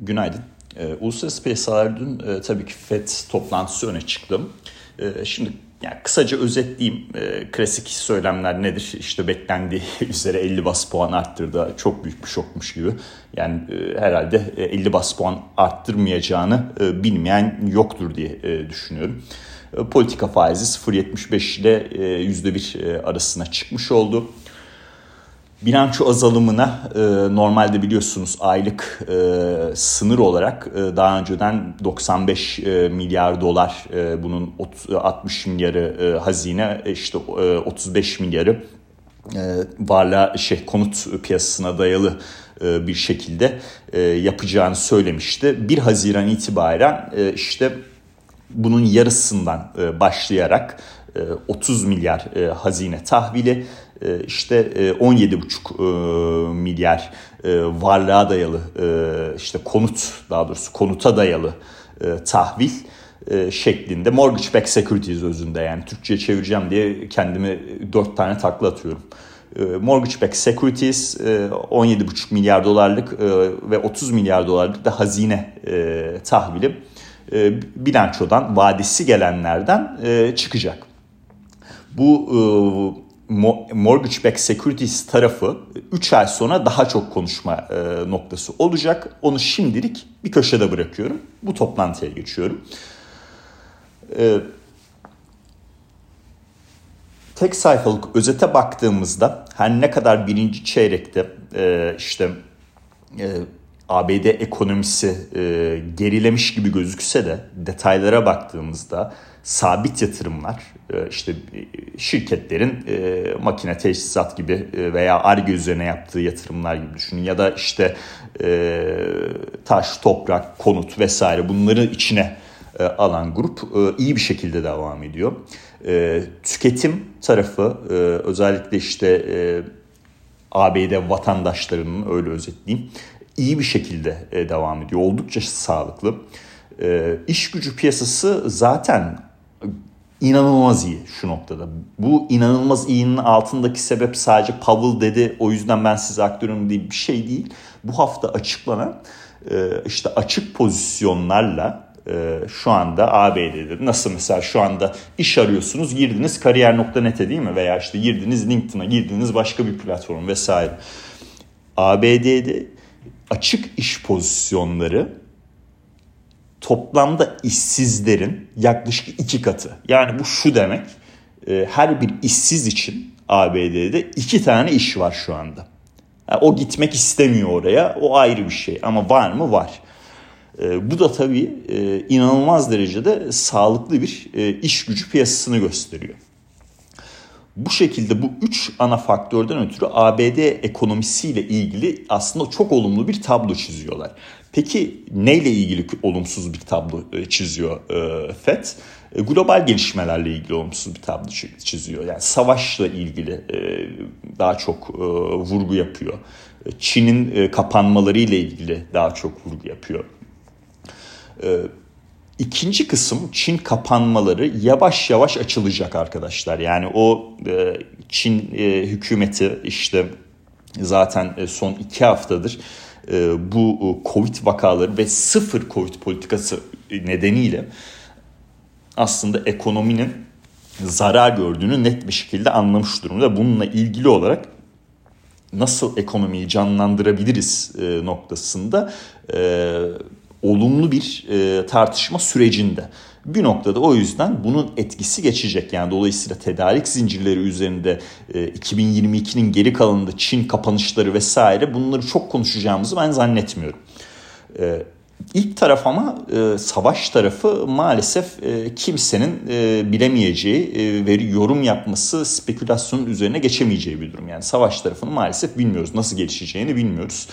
Günaydın. E, uluslararası piyasalar dün e, tabii ki FED toplantısı öne çıktı. E, şimdi yani kısaca özetleyeyim. E, klasik söylemler nedir? İşte beklendiği üzere 50 bas puan arttırdı. Çok büyük bir şokmuş gibi. Yani e, herhalde 50 bas puan arttırmayacağını e, bilmeyen yoktur diye e, düşünüyorum. E, politika faizi 0.75 ile e, %1 e, arasına çıkmış oldu. Bilanço azalımına e, normalde biliyorsunuz aylık e, sınır olarak e, daha önceden 95 e, milyar dolar e, bunun 30, 60 milyarı e, hazine işte e, 35 milyarı e, varlığa şey konut piyasasına dayalı e, bir şekilde e, yapacağını söylemişti. 1 Haziran itibaren e, işte bunun yarısından e, başlayarak 30 e, milyar e, hazine tahvili e, işte 17,5 milyar varlığa dayalı işte konut daha doğrusu konuta dayalı tahvil şeklinde mortgage backed securities özünde yani Türkçe'ye çevireceğim diye kendimi 4 tane takla atıyorum. Mortgage backed securities 17,5 milyar dolarlık ve 30 milyar dolarlık da hazine tahvili bilançodan vadesi gelenlerden çıkacak. Bu e, mortgage backed securities tarafı 3 ay sonra daha çok konuşma e, noktası olacak. Onu şimdilik bir köşede bırakıyorum. Bu toplantıya geçiyorum. E, tek sayfalık özete baktığımızda her ne kadar birinci çeyrekte e, işte ABD ekonomisi gerilemiş gibi gözükse de detaylara baktığımızda sabit yatırımlar e, işte e, şirketlerin e, makine teçhizat gibi veya ARGE üzerine yaptığı yatırımlar gibi düşünün ya da işte taş, toprak, konut vesaire bunları içine alan grup iyi bir şekilde devam ediyor. Tüketim tarafı özellikle işte ABD vatandaşlarının öyle özetleyeyim iyi bir şekilde devam ediyor. Oldukça sağlıklı. İş gücü piyasası zaten inanılmaz iyi şu noktada. Bu inanılmaz iyinin altındaki sebep sadece Powell dedi o yüzden ben size aktörüm diye bir şey değil. Bu hafta açıklanan e, işte açık pozisyonlarla e, şu anda ABD'de nasıl mesela şu anda iş arıyorsunuz girdiniz kariyer.net'e değil mi veya işte girdiniz LinkedIn'a girdiniz başka bir platform vesaire. ABD'de açık iş pozisyonları toplamda işsizlerin yaklaşık iki katı. Yani bu şu demek e, her bir işsiz için ABD'de iki tane iş var şu anda. O gitmek istemiyor oraya o ayrı bir şey ama var mı var. E, bu da tabii e, inanılmaz derecede sağlıklı bir iş gücü piyasasını gösteriyor. Bu şekilde bu üç ana faktörden ötürü ABD ekonomisiyle ilgili aslında çok olumlu bir tablo çiziyorlar. Peki neyle ilgili olumsuz bir tablo e, çiziyor e, FED? E, global gelişmelerle ilgili olumsuz bir tablo çiziyor. Yani savaşla ilgili daha çok vurgu yapıyor. Çin'in kapanmaları ile ilgili daha çok vurgu yapıyor. İkinci kısım Çin kapanmaları yavaş yavaş açılacak arkadaşlar. Yani o Çin hükümeti işte zaten son iki haftadır bu e, Covid vakaları ve sıfır Covid politikası nedeniyle aslında ekonominin zarar gördüğünü net bir şekilde anlamış durumda. Bununla ilgili olarak nasıl ekonomiyi canlandırabiliriz e, noktasında olumlu bir tartışma sürecinde. Bir noktada o yüzden bunun etkisi geçecek. Yani dolayısıyla tedarik zincirleri üzerinde 2022'nin e, geri kalanında Çin kapanışları vesaire bunları çok konuşacağımızı ben zannetmiyorum. E, ilk taraf ama e, savaş tarafı maalesef kimsenin bilemeyeceği ve yorum yapması spekülasyonun üzerine geçemeyeceği bir durum. Yani savaş tarafını maalesef bilmiyoruz. Nasıl gelişeceğini bilmiyoruz.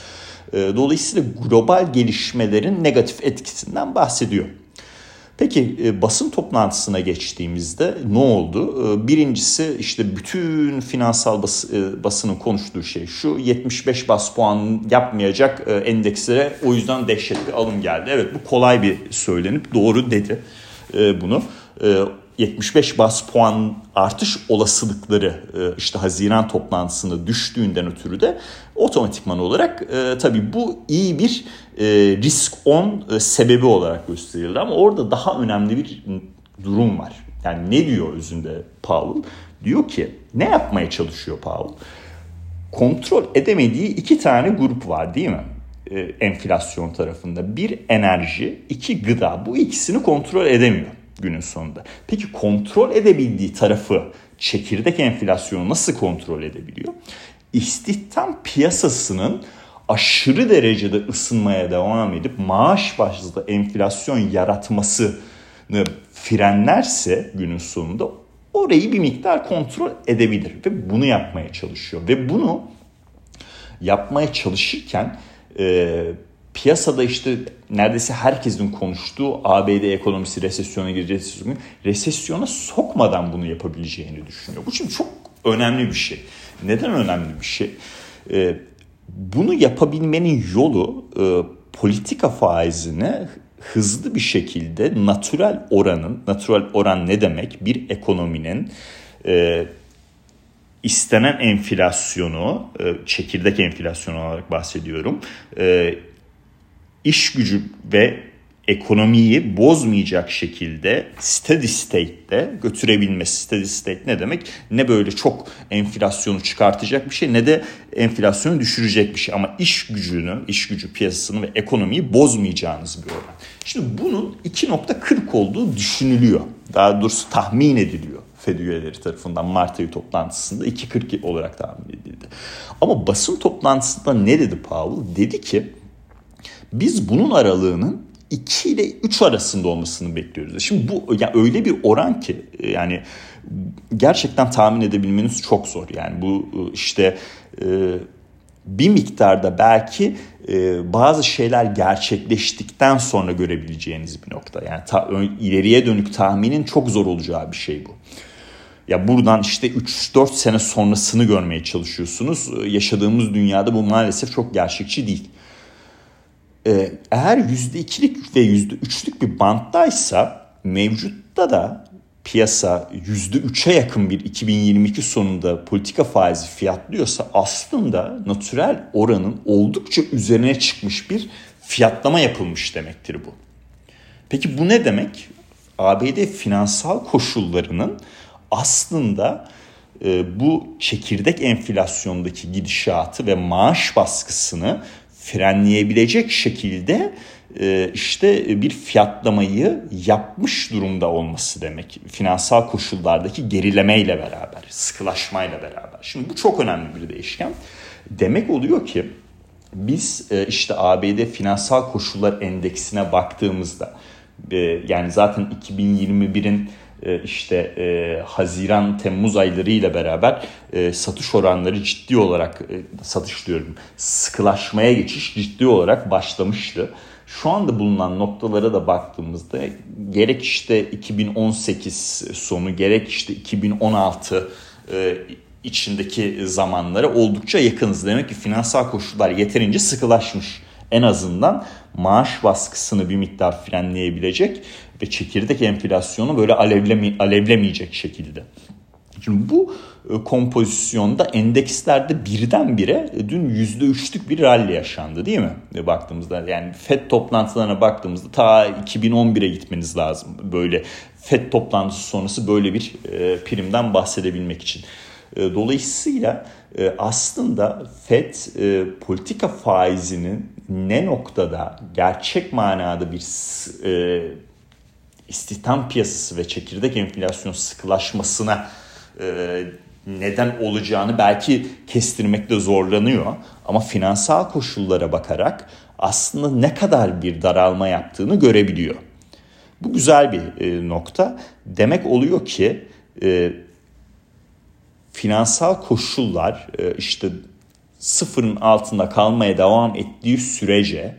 Dolayısıyla global gelişmelerin negatif etkisinden bahsediyor. Peki e, basın toplantısına geçtiğimizde ne oldu? E, birincisi işte bütün finansal bas, e, basının konuştuğu şey şu 75 bas puan yapmayacak endekslere o yüzden dehşet bir alım geldi. Evet bu kolay bir söylenip doğru dedi bunu. 75 bas puan artış olasılıkları e, işte Haziran toplantısında düştüğünden ötürü de otomatikman olarak e, tabii bu iyi bir e, risk on sebebi olarak gösterildi ama orada daha önemli bir durum var. Yani ne diyor özünde Powell? Diyor ki ne yapmaya çalışıyor Powell? Kontrol edemediği iki tane grup var değil mi? Enflasyon tarafında. Bir enerji, iki gıda. Bu ikisini kontrol edemiyor günün sonunda. Peki kontrol edebildiği tarafı çekirdek enflasyonu nasıl kontrol edebiliyor? İstihdam piyasasının aşırı derecede ısınmaya devam edip maaş başlı enflasyon yaratmasını frenlerse günün sonunda orayı bir miktar kontrol edebilir ve bunu yapmaya çalışıyor ve bunu yapmaya çalışırken e, piyasada işte neredeyse herkesin konuştuğu ABD ekonomisi resesyona girecek, resesyona sokmadan bunu yapabileceğini düşünüyor. Bu şimdi çok önemli bir şey. Neden önemli bir şey? Ee, bunu yapabilmenin yolu e, politika faizini hızlı bir şekilde natural oranın, natural oran ne demek? Bir ekonominin e, istenen enflasyonu, e, çekirdek enflasyonu olarak bahsediyorum, e, iş gücü ve ekonomiyi bozmayacak şekilde steady state'de götürebilmesi. Steady state ne demek? Ne böyle çok enflasyonu çıkartacak bir şey ne de enflasyonu düşürecek bir şey. Ama iş gücünü, iş gücü piyasasını ve ekonomiyi bozmayacağınız bir oran. Şimdi bunun 2.40 olduğu düşünülüyor. Daha doğrusu tahmin ediliyor. Fed üyeleri tarafından Mart ayı toplantısında 2.40 olarak tahmin edildi. Ama basın toplantısında ne dedi Powell? Dedi ki biz bunun aralığının 2 ile 3 arasında olmasını bekliyoruz. Şimdi bu ya öyle bir oran ki yani gerçekten tahmin edebilmeniz çok zor. Yani bu işte e, bir miktarda belki e, bazı şeyler gerçekleştikten sonra görebileceğiniz bir nokta. Yani ta, ileriye dönük tahminin çok zor olacağı bir şey bu. Ya buradan işte 3-4 sene sonrasını görmeye çalışıyorsunuz. Yaşadığımız dünyada bu maalesef çok gerçekçi değil. Ee, eğer %2'lik ve %3'lük bir banttaysa mevcutta da piyasa %3'e yakın bir 2022 sonunda politika faizi fiyatlıyorsa aslında natürel oranın oldukça üzerine çıkmış bir fiyatlama yapılmış demektir bu. Peki bu ne demek? ABD finansal koşullarının aslında e, bu çekirdek enflasyondaki gidişatı ve maaş baskısını frenleyebilecek şekilde e, işte bir fiyatlamayı yapmış durumda olması demek. Finansal koşullardaki gerilemeyle beraber, sıkılaşmayla beraber. Şimdi bu çok önemli bir değişken. Demek oluyor ki biz e, işte ABD finansal koşullar endeksine baktığımızda e, yani zaten 2021'in e, işte e, Haziran Temmuz ayları ile beraber e, satış oranları ciddi olarak e, satış diyorum sıkılaşmaya geçiş ciddi olarak başlamıştı. Şu anda bulunan noktalara da baktığımızda gerek işte 2018 sonu gerek işte 2016 e, içindeki zamanlara oldukça yakınız. Demek ki finansal koşullar yeterince sıkılaşmış. En azından maaş baskısını bir miktar frenleyebilecek ve çekirdek enflasyonu böyle alevleme, alevlemeyecek şekilde. Şimdi bu e, kompozisyonda endekslerde birdenbire e, dün %3'lük bir rally yaşandı değil mi? E, baktığımızda yani FED toplantılarına baktığımızda ta 2011'e gitmeniz lazım. Böyle FED toplantısı sonrası böyle bir primden bahsedebilmek için. Dolayısıyla aslında FED politika faizinin ne noktada gerçek manada bir istihdam piyasası ve çekirdek enflasyon sıkılaşmasına e, neden olacağını belki kestirmekte zorlanıyor. Ama finansal koşullara bakarak aslında ne kadar bir daralma yaptığını görebiliyor. Bu güzel bir e, nokta. Demek oluyor ki e, finansal koşullar e, işte sıfırın altında kalmaya devam ettiği sürece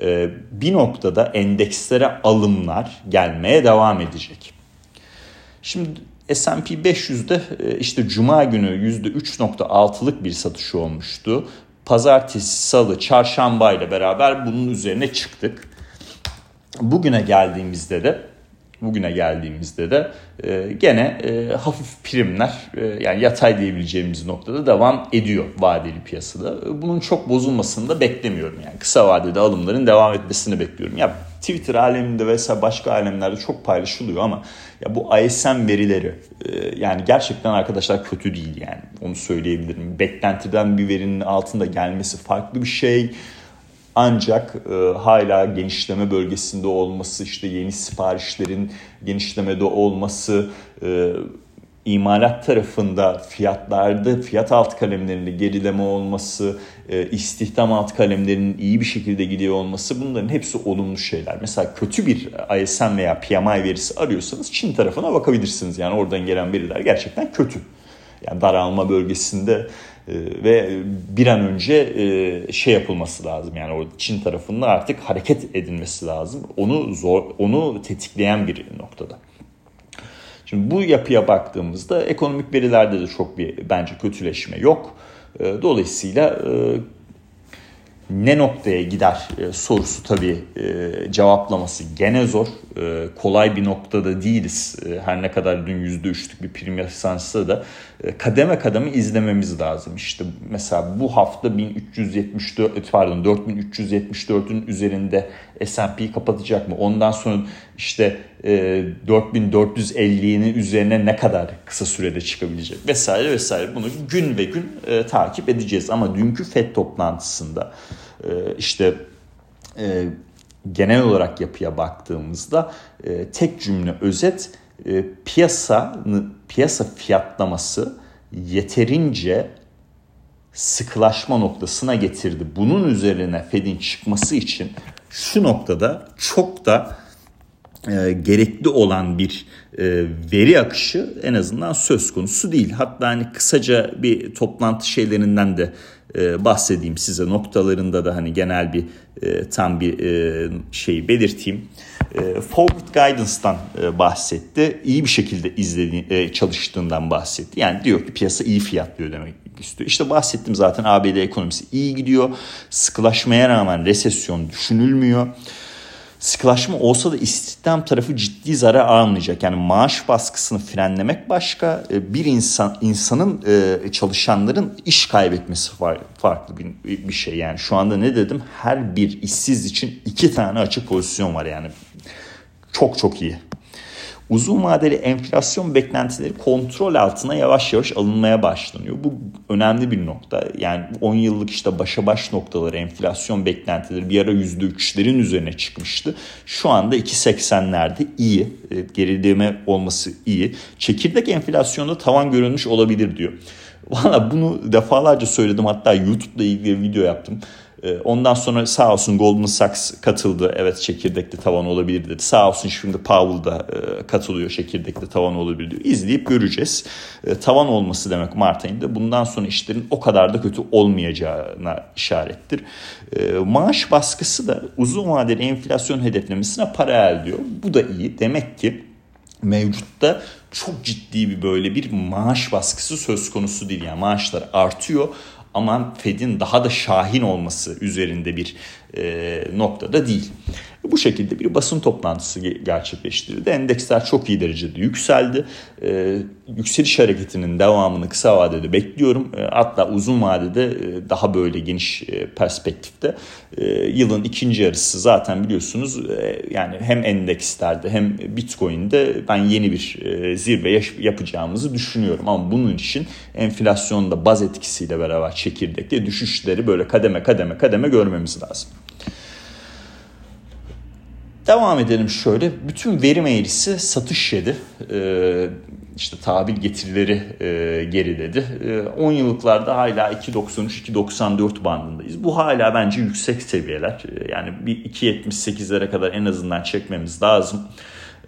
e, bir noktada endekslere alımlar gelmeye devam edecek. Şimdi S&P 500'de e, işte cuma günü %3.6'lık bir satışı olmuştu. Pazartesi, salı, çarşamba ile beraber bunun üzerine çıktık. Bugüne geldiğimizde de bugüne geldiğimizde de e, gene e, hafif primler e, yani yatay diyebileceğimiz noktada devam ediyor vadeli piyasada. Bunun çok bozulmasını da beklemiyorum yani kısa vadede alımların devam etmesini bekliyorum. Ya Twitter aleminde vesaire başka alemlerde çok paylaşılıyor ama ya bu ISM verileri e, yani gerçekten arkadaşlar kötü değil yani onu söyleyebilirim. Beklentiden bir verinin altında gelmesi farklı bir şey. Ancak e, hala genişleme bölgesinde olması, işte yeni siparişlerin genişlemede olması, e, imalat tarafında fiyatlarda fiyat alt kalemlerinde gerileme olması, e, istihdam alt kalemlerinin iyi bir şekilde gidiyor olması bunların hepsi olumlu şeyler. Mesela kötü bir ISM veya PMI verisi arıyorsanız Çin tarafına bakabilirsiniz. Yani oradan gelen veriler gerçekten kötü. Yani daralma bölgesinde ve bir an önce e, şey yapılması lazım. Yani o Çin tarafında artık hareket edilmesi lazım. Onu zor onu tetikleyen bir noktada. Şimdi bu yapıya baktığımızda ekonomik verilerde de çok bir bence kötüleşme yok. E, dolayısıyla ne noktaya gider e, sorusu tabii e, cevaplaması gene zor. E, kolay bir noktada değiliz. E, her ne kadar dün %3'lük bir prim yasansa da e, kademe kademe izlememiz lazım. İşte mesela bu hafta 1374 pardon 4374'ün üzerinde S&P kapatacak mı? Ondan sonra işte e, 4450'nin üzerine ne kadar kısa sürede çıkabilecek vesaire vesaire bunu gün ve gün e, takip edeceğiz. Ama dünkü FED toplantısında işte genel olarak yapıya baktığımızda e, tek cümle özet e, piyasa piyasa fiyatlaması yeterince sıkılaşma noktasına getirdi. Bunun üzerine Fed'in çıkması için şu noktada çok da e, gerekli olan bir e, veri akışı en azından söz konusu değil. Hatta hani kısaca bir toplantı şeylerinden de e, bahsedeyim size noktalarında da hani genel bir e, tam bir e, şeyi belirteyim. E, forward Guidance'dan e, bahsetti. İyi bir şekilde izledi, e, çalıştığından bahsetti. Yani diyor ki piyasa iyi fiyatlıyor demek istiyor. İşte bahsettim zaten ABD ekonomisi iyi gidiyor. Sıkılaşmaya rağmen resesyon düşünülmüyor sıkılaşma olsa da istihdam tarafı ciddi zarar almayacak. Yani maaş baskısını frenlemek başka, e, bir insan insanın e, çalışanların iş kaybetmesi farklı bir şey. Yani şu anda ne dedim? Her bir işsiz için iki tane açık pozisyon var yani. Çok çok iyi uzun vadeli enflasyon beklentileri kontrol altına yavaş yavaş alınmaya başlanıyor. Bu önemli bir nokta. Yani 10 yıllık işte başa baş noktaları enflasyon beklentileri bir ara %3'lerin üzerine çıkmıştı. Şu anda 2.80'lerde iyi. E, gerileme olması iyi. Çekirdek enflasyonda tavan görülmüş olabilir diyor. Valla bunu defalarca söyledim hatta YouTube'da ilgili video yaptım. Ee, ondan sonra sağ olsun Goldman Sachs katıldı. Evet çekirdekli tavan olabilir dedi. Sağ olsun şimdi Powell da e, katılıyor çekirdekli tavan olabilir diyor. İzleyip göreceğiz. E, tavan olması demek Mart ayında bundan sonra işlerin o kadar da kötü olmayacağına işarettir. E, maaş baskısı da uzun vadeli enflasyon hedeflemesine paralel diyor. Bu da iyi. Demek ki mevcutta çok ciddi bir böyle bir maaş baskısı söz konusu değil. Yani maaşlar artıyor ama Fed'in daha da şahin olması üzerinde bir e, noktada değil. Bu şekilde bir basın toplantısı gerçekleştirildi. Endeksler çok iyi derecede yükseldi. Ee, yükseliş hareketinin devamını kısa vadede bekliyorum. Ee, hatta uzun vadede e, daha böyle geniş e, perspektifte e, yılın ikinci yarısı zaten biliyorsunuz e, yani hem endekslerde hem Bitcoin'de ben yeni bir e, zirve yapacağımızı düşünüyorum. Ama bunun için enflasyonda baz etkisiyle beraber çekirdekte düşüşleri böyle kademe kademe kademe görmemiz lazım. Devam edelim şöyle. Bütün verim eğrisi satış yedi. Ee, işte tahvil getirileri e, geriledi. E, 10 yıllıklarda hala 2.93-2.94 bandındayız. Bu hala bence yüksek seviyeler. E, yani bir 2.78'lere kadar en azından çekmemiz lazım.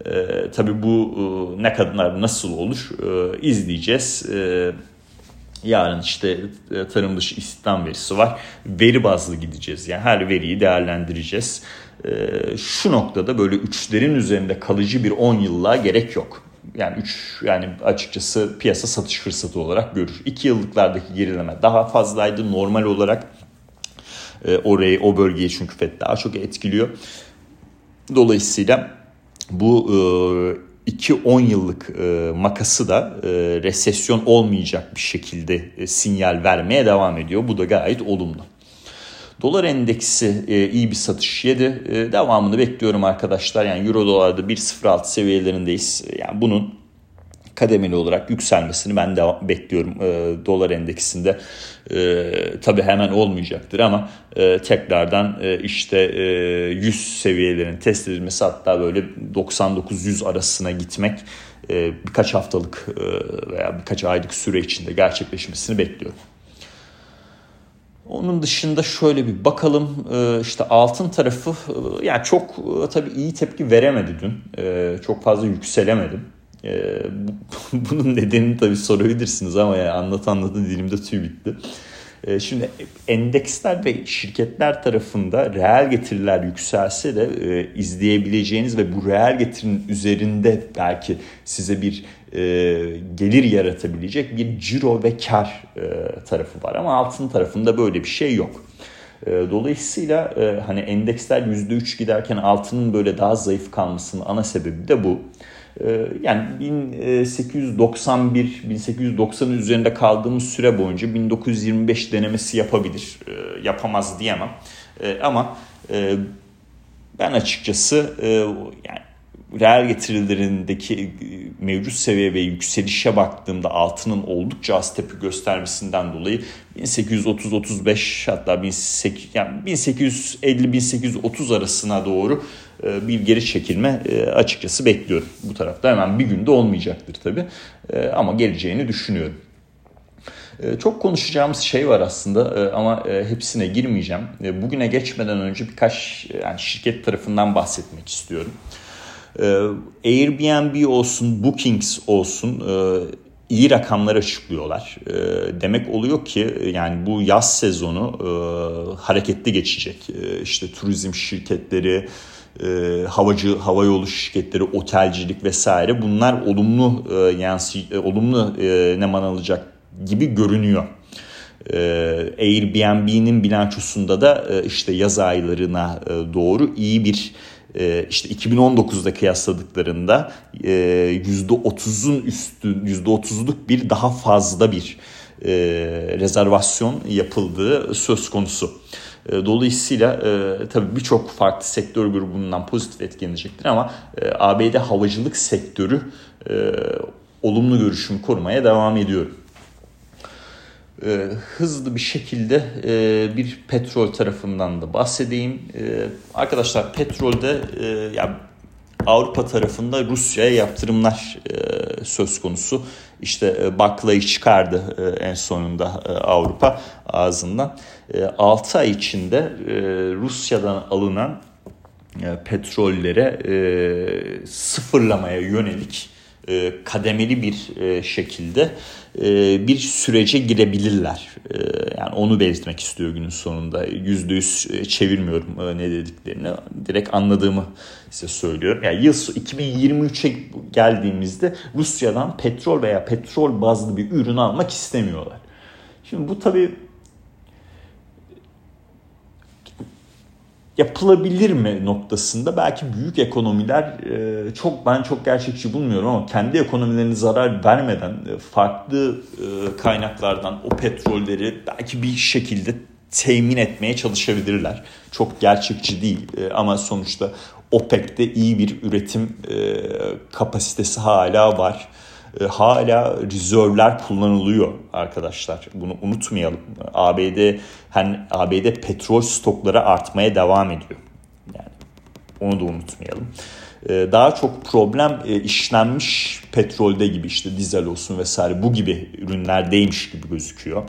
E, tabii bu e, ne kadar nasıl olur e, izleyeceğiz. E, Yarın işte e, tarım dışı istihdam verisi var. Veri bazlı gideceğiz. Yani her veriyi değerlendireceğiz. Ee, şu noktada böyle üçlerin üzerinde kalıcı bir 10 yıllığa gerek yok. Yani 3 yani açıkçası piyasa satış fırsatı olarak görür. 2 yıllıklardaki gerileme daha fazlaydı normal olarak. E, orayı o bölgeyi çünkü FED daha çok etkiliyor. Dolayısıyla bu 2-10 yıllık makası da resesyon olmayacak bir şekilde sinyal vermeye devam ediyor. Bu da gayet olumlu. Dolar endeksi e, iyi bir satış yedi. E, devamını bekliyorum arkadaşlar. Yani euro dolarda 1.06 seviyelerindeyiz. Yani bunun kademeli olarak yükselmesini ben de bekliyorum e, dolar endeksinde. E, tabii hemen olmayacaktır ama e, tekrardan e, işte e, 100 seviyelerin test edilmesi hatta böyle 99-100 arasına gitmek e, birkaç haftalık e, veya birkaç aylık süre içinde gerçekleşmesini bekliyorum. Onun dışında şöyle bir bakalım e, işte altın tarafı e, yani çok e, tabii iyi tepki veremedi dün. Çok fazla yükselemedim. Bunun nedenini tabii sorabilirsiniz ama yani anlat anlatın dilimde tüy bitti. Ee, şimdi endeksler ve şirketler tarafında reel getiriler yükselse de e, izleyebileceğiniz ve bu reel getirinin üzerinde belki size bir e, gelir yaratabilecek bir ciro ve kar e, tarafı var. Ama altın tarafında böyle bir şey yok. Dolayısıyla hani endeksler %3 giderken altının böyle daha zayıf kalmasının ana sebebi de bu. Ee, yani 1891 1890'ın üzerinde kaldığımız süre boyunca 1925 denemesi yapabilir. Ee, yapamaz diyemem. Ee, ama e, ben açıkçası e, yani reel getirilerindeki e, mevcut seviye ve yükselişe baktığımda altının oldukça az tepi göstermesinden dolayı 1830-35 hatta 1850-1830 arasına doğru e, bir geri çekilme e, açıkçası bekliyorum. Bu tarafta hemen bir günde olmayacaktır tabii ama geleceğini düşünüyorum. Çok konuşacağımız şey var aslında ama hepsine girmeyeceğim. Bugüne geçmeden önce birkaç yani şirket tarafından bahsetmek istiyorum. Ee, Airbnb olsun, Bookings olsun e, iyi rakamlar açıklıyorlar. Ee, demek oluyor ki yani bu yaz sezonu e, hareketli geçecek. Ee, işte turizm şirketleri, e, havacı hava yolu şirketleri, otelcilik vesaire bunlar olumlu yansı olumlu neman alacak gibi görünüyor. Airbnb'nin bilançosunda da işte yaz aylarına doğru iyi bir e, işte 2019'da kıyasladıklarında %30'un e, üstü %30'luk bir daha fazla bir e, rezervasyon yapıldığı söz konusu. Dolayısıyla e, tabii birçok farklı sektör grubundan pozitif etkilenecektir ama e, ABD havacılık sektörü e, olumlu görüşümü korumaya devam ediyorum e, hızlı bir şekilde e, bir petrol tarafından da bahsedeyim. E, arkadaşlar petrolde e, yani Avrupa tarafında Rusya'ya yaptırımlar e, söz konusu. İşte e, baklayı çıkardı e, en sonunda e, Avrupa ağzından. E, 6 ay içinde e, Rusya'dan alınan e, petrollere e, sıfırlamaya yönelik e, kademeli bir e, şekilde e, bir sürece girebilirler. Yani onu belirtmek istiyor günün sonunda. Yüzde yüz çevirmiyorum ne dediklerini. Direkt anladığımı size söylüyorum. Yani yıl 2023'e geldiğimizde Rusya'dan petrol veya petrol bazlı bir ürün almak istemiyorlar. Şimdi bu tabii yapılabilir mi noktasında belki büyük ekonomiler e, çok ben çok gerçekçi bulmuyorum ama kendi ekonomilerini zarar vermeden e, farklı e, kaynaklardan o petrolleri belki bir şekilde temin etmeye çalışabilirler. Çok gerçekçi değil ama sonuçta OPEC'te iyi bir üretim kapasitesi hala var e, hala rezervler kullanılıyor arkadaşlar. Bunu unutmayalım. ABD hani ABD petrol stokları artmaya devam ediyor. Yani onu da unutmayalım. E, daha çok problem e, işlenmiş petrolde gibi işte dizel olsun vesaire bu gibi ürünlerdeymiş gibi gözüküyor.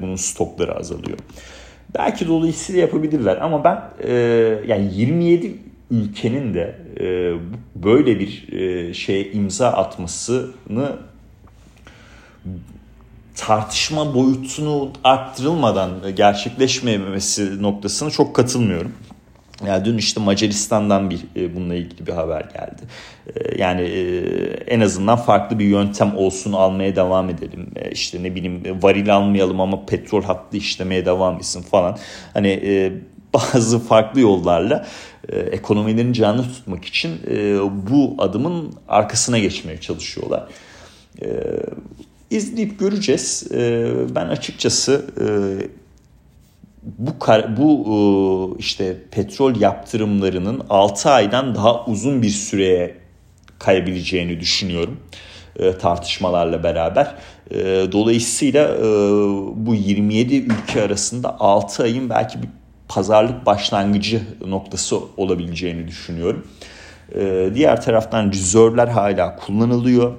Bunun stokları azalıyor. Belki dolayısıyla yapabilirler ama ben yani 27 ülkenin de e, böyle bir e, şeye imza atmasını tartışma boyutunu arttırılmadan gerçekleşmemesi noktasına çok katılmıyorum. Yani dün işte Macaristan'dan bir e, bununla ilgili bir haber geldi. E, yani e, en azından farklı bir yöntem olsun almaya devam edelim. E, işte ne bileyim varil almayalım ama petrol hattı işlemeye devam etsin falan. Hani e, bazı farklı yollarla e, ekonomilerini canlı tutmak için e, bu adımın arkasına geçmeye çalışıyorlar. E, izleyip göreceğiz. E, ben açıkçası e, bu bu işte petrol yaptırımlarının 6 aydan daha uzun bir süreye kayabileceğini düşünüyorum tartışmalarla beraber. Dolayısıyla bu 27 ülke arasında 6 ayın belki pazarlık başlangıcı noktası olabileceğini düşünüyorum. Diğer taraftan rezervler hala kullanılıyor.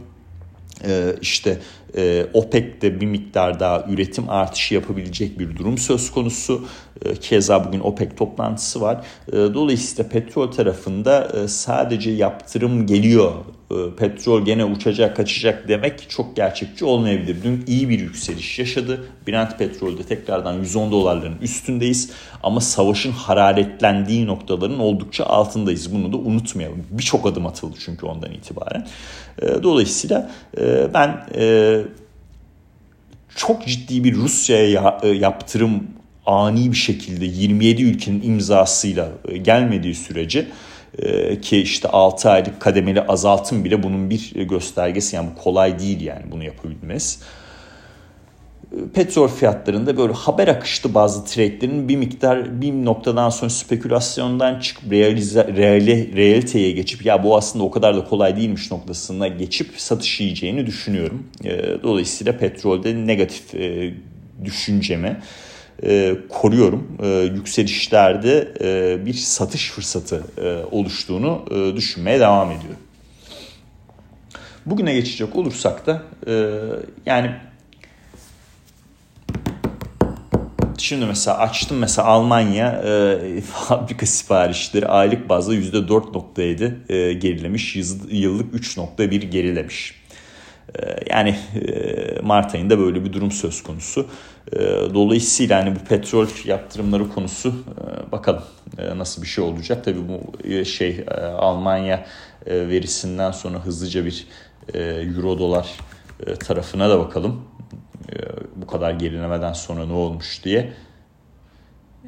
İşte e, OPEC'te bir miktar daha üretim artışı yapabilecek bir durum söz konusu. E, keza bugün OPEC toplantısı var. E, dolayısıyla petrol tarafında e, sadece yaptırım geliyor, e, petrol gene uçacak kaçacak demek çok gerçekçi olmayabilir. Dün iyi bir yükseliş yaşadı. Brent petrolde tekrardan 110 dolarların üstündeyiz. Ama savaşın hararetlendiği noktaların oldukça altındayız. Bunu da unutmayalım. Birçok adım atıldı çünkü ondan itibaren. E, dolayısıyla e, ben e, çok ciddi bir Rusya'ya e, yaptırım ani bir şekilde 27 ülkenin imzasıyla e, gelmediği sürece e, ki işte 6 aylık kademeli azaltım bile bunun bir göstergesi yani kolay değil yani bunu yapabilmez petrol fiyatlarında böyle haber akıştı bazı trade'lerin bir miktar bir noktadan sonra spekülasyondan çıkıp realize, reali, realiteye geçip ya bu aslında o kadar da kolay değilmiş noktasına geçip satış yiyeceğini düşünüyorum. Ee, dolayısıyla petrolde negatif e, düşüncemi e, koruyorum. E, yükselişlerde bir satış fırsatı oluştuğunu düşünmeye devam ediyorum. Bugüne geçecek olursak da yani Şimdi mesela açtım mesela Almanya e, fabrika siparişleri aylık bazda %4.7 e, gerilemiş. Yıllık 3.1 gerilemiş. E, yani e, Mart ayında böyle bir durum söz konusu. E, dolayısıyla hani bu petrol yaptırımları konusu e, bakalım e, nasıl bir şey olacak. Tabii bu şey Almanya verisinden sonra hızlıca bir euro dolar tarafına da bakalım bu kadar gerilemeden sonra ne olmuş diye.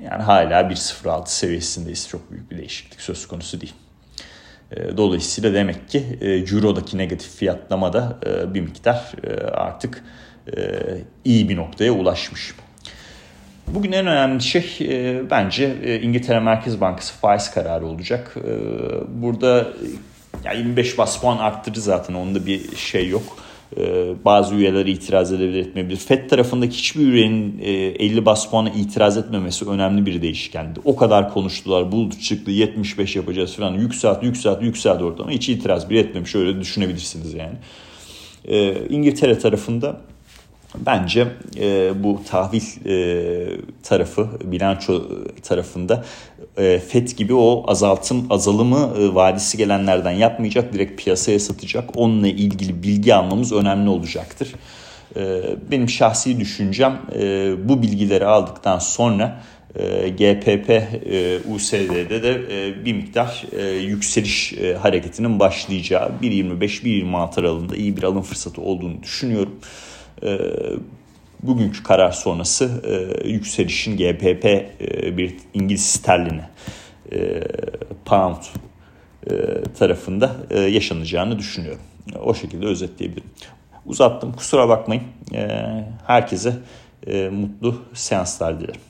Yani hala 1.06 seviyesindeyiz. Çok büyük bir değişiklik söz konusu değil. E, dolayısıyla demek ki e, Euro'daki negatif fiyatlama da e, bir miktar artık iyi bir noktaya ulaşmış. Bugün en önemli şey bence İngiltere Merkez Bankası faiz kararı olacak. Burada 25 bas puan arttırdı zaten onda bir şey yok. Ee, bazı üyeler itiraz edebilir etmeyebilir. FED tarafındaki hiçbir üyenin 50 e, bas puana itiraz etmemesi önemli bir değişkendi. O kadar konuştular buldu çıktı 75 yapacağız falan yükselt yükselt yükselt ortamı hiç itiraz bile etmemiş öyle düşünebilirsiniz yani. Ee, İngiltere tarafında Bence e, bu tahvil e, tarafı, bilanço tarafında e, FED gibi o azaltım, azalımı e, vadisi gelenlerden yapmayacak, direkt piyasaya satacak. Onunla ilgili bilgi almamız önemli olacaktır. E, benim şahsi düşüncem e, bu bilgileri aldıktan sonra e, GPP e, USD'de de e, bir miktar e, yükseliş e, hareketinin başlayacağı 1.25-1.26 aralığında iyi bir alım fırsatı olduğunu düşünüyorum bugünkü karar sonrası e, yükselişin GPP e, bir İngiliz sterlini e, pound tarafında yaşanacağını düşünüyorum. O şekilde özetleyebilirim. Uzattım kusura bakmayın. Herkese mutlu seanslar dilerim.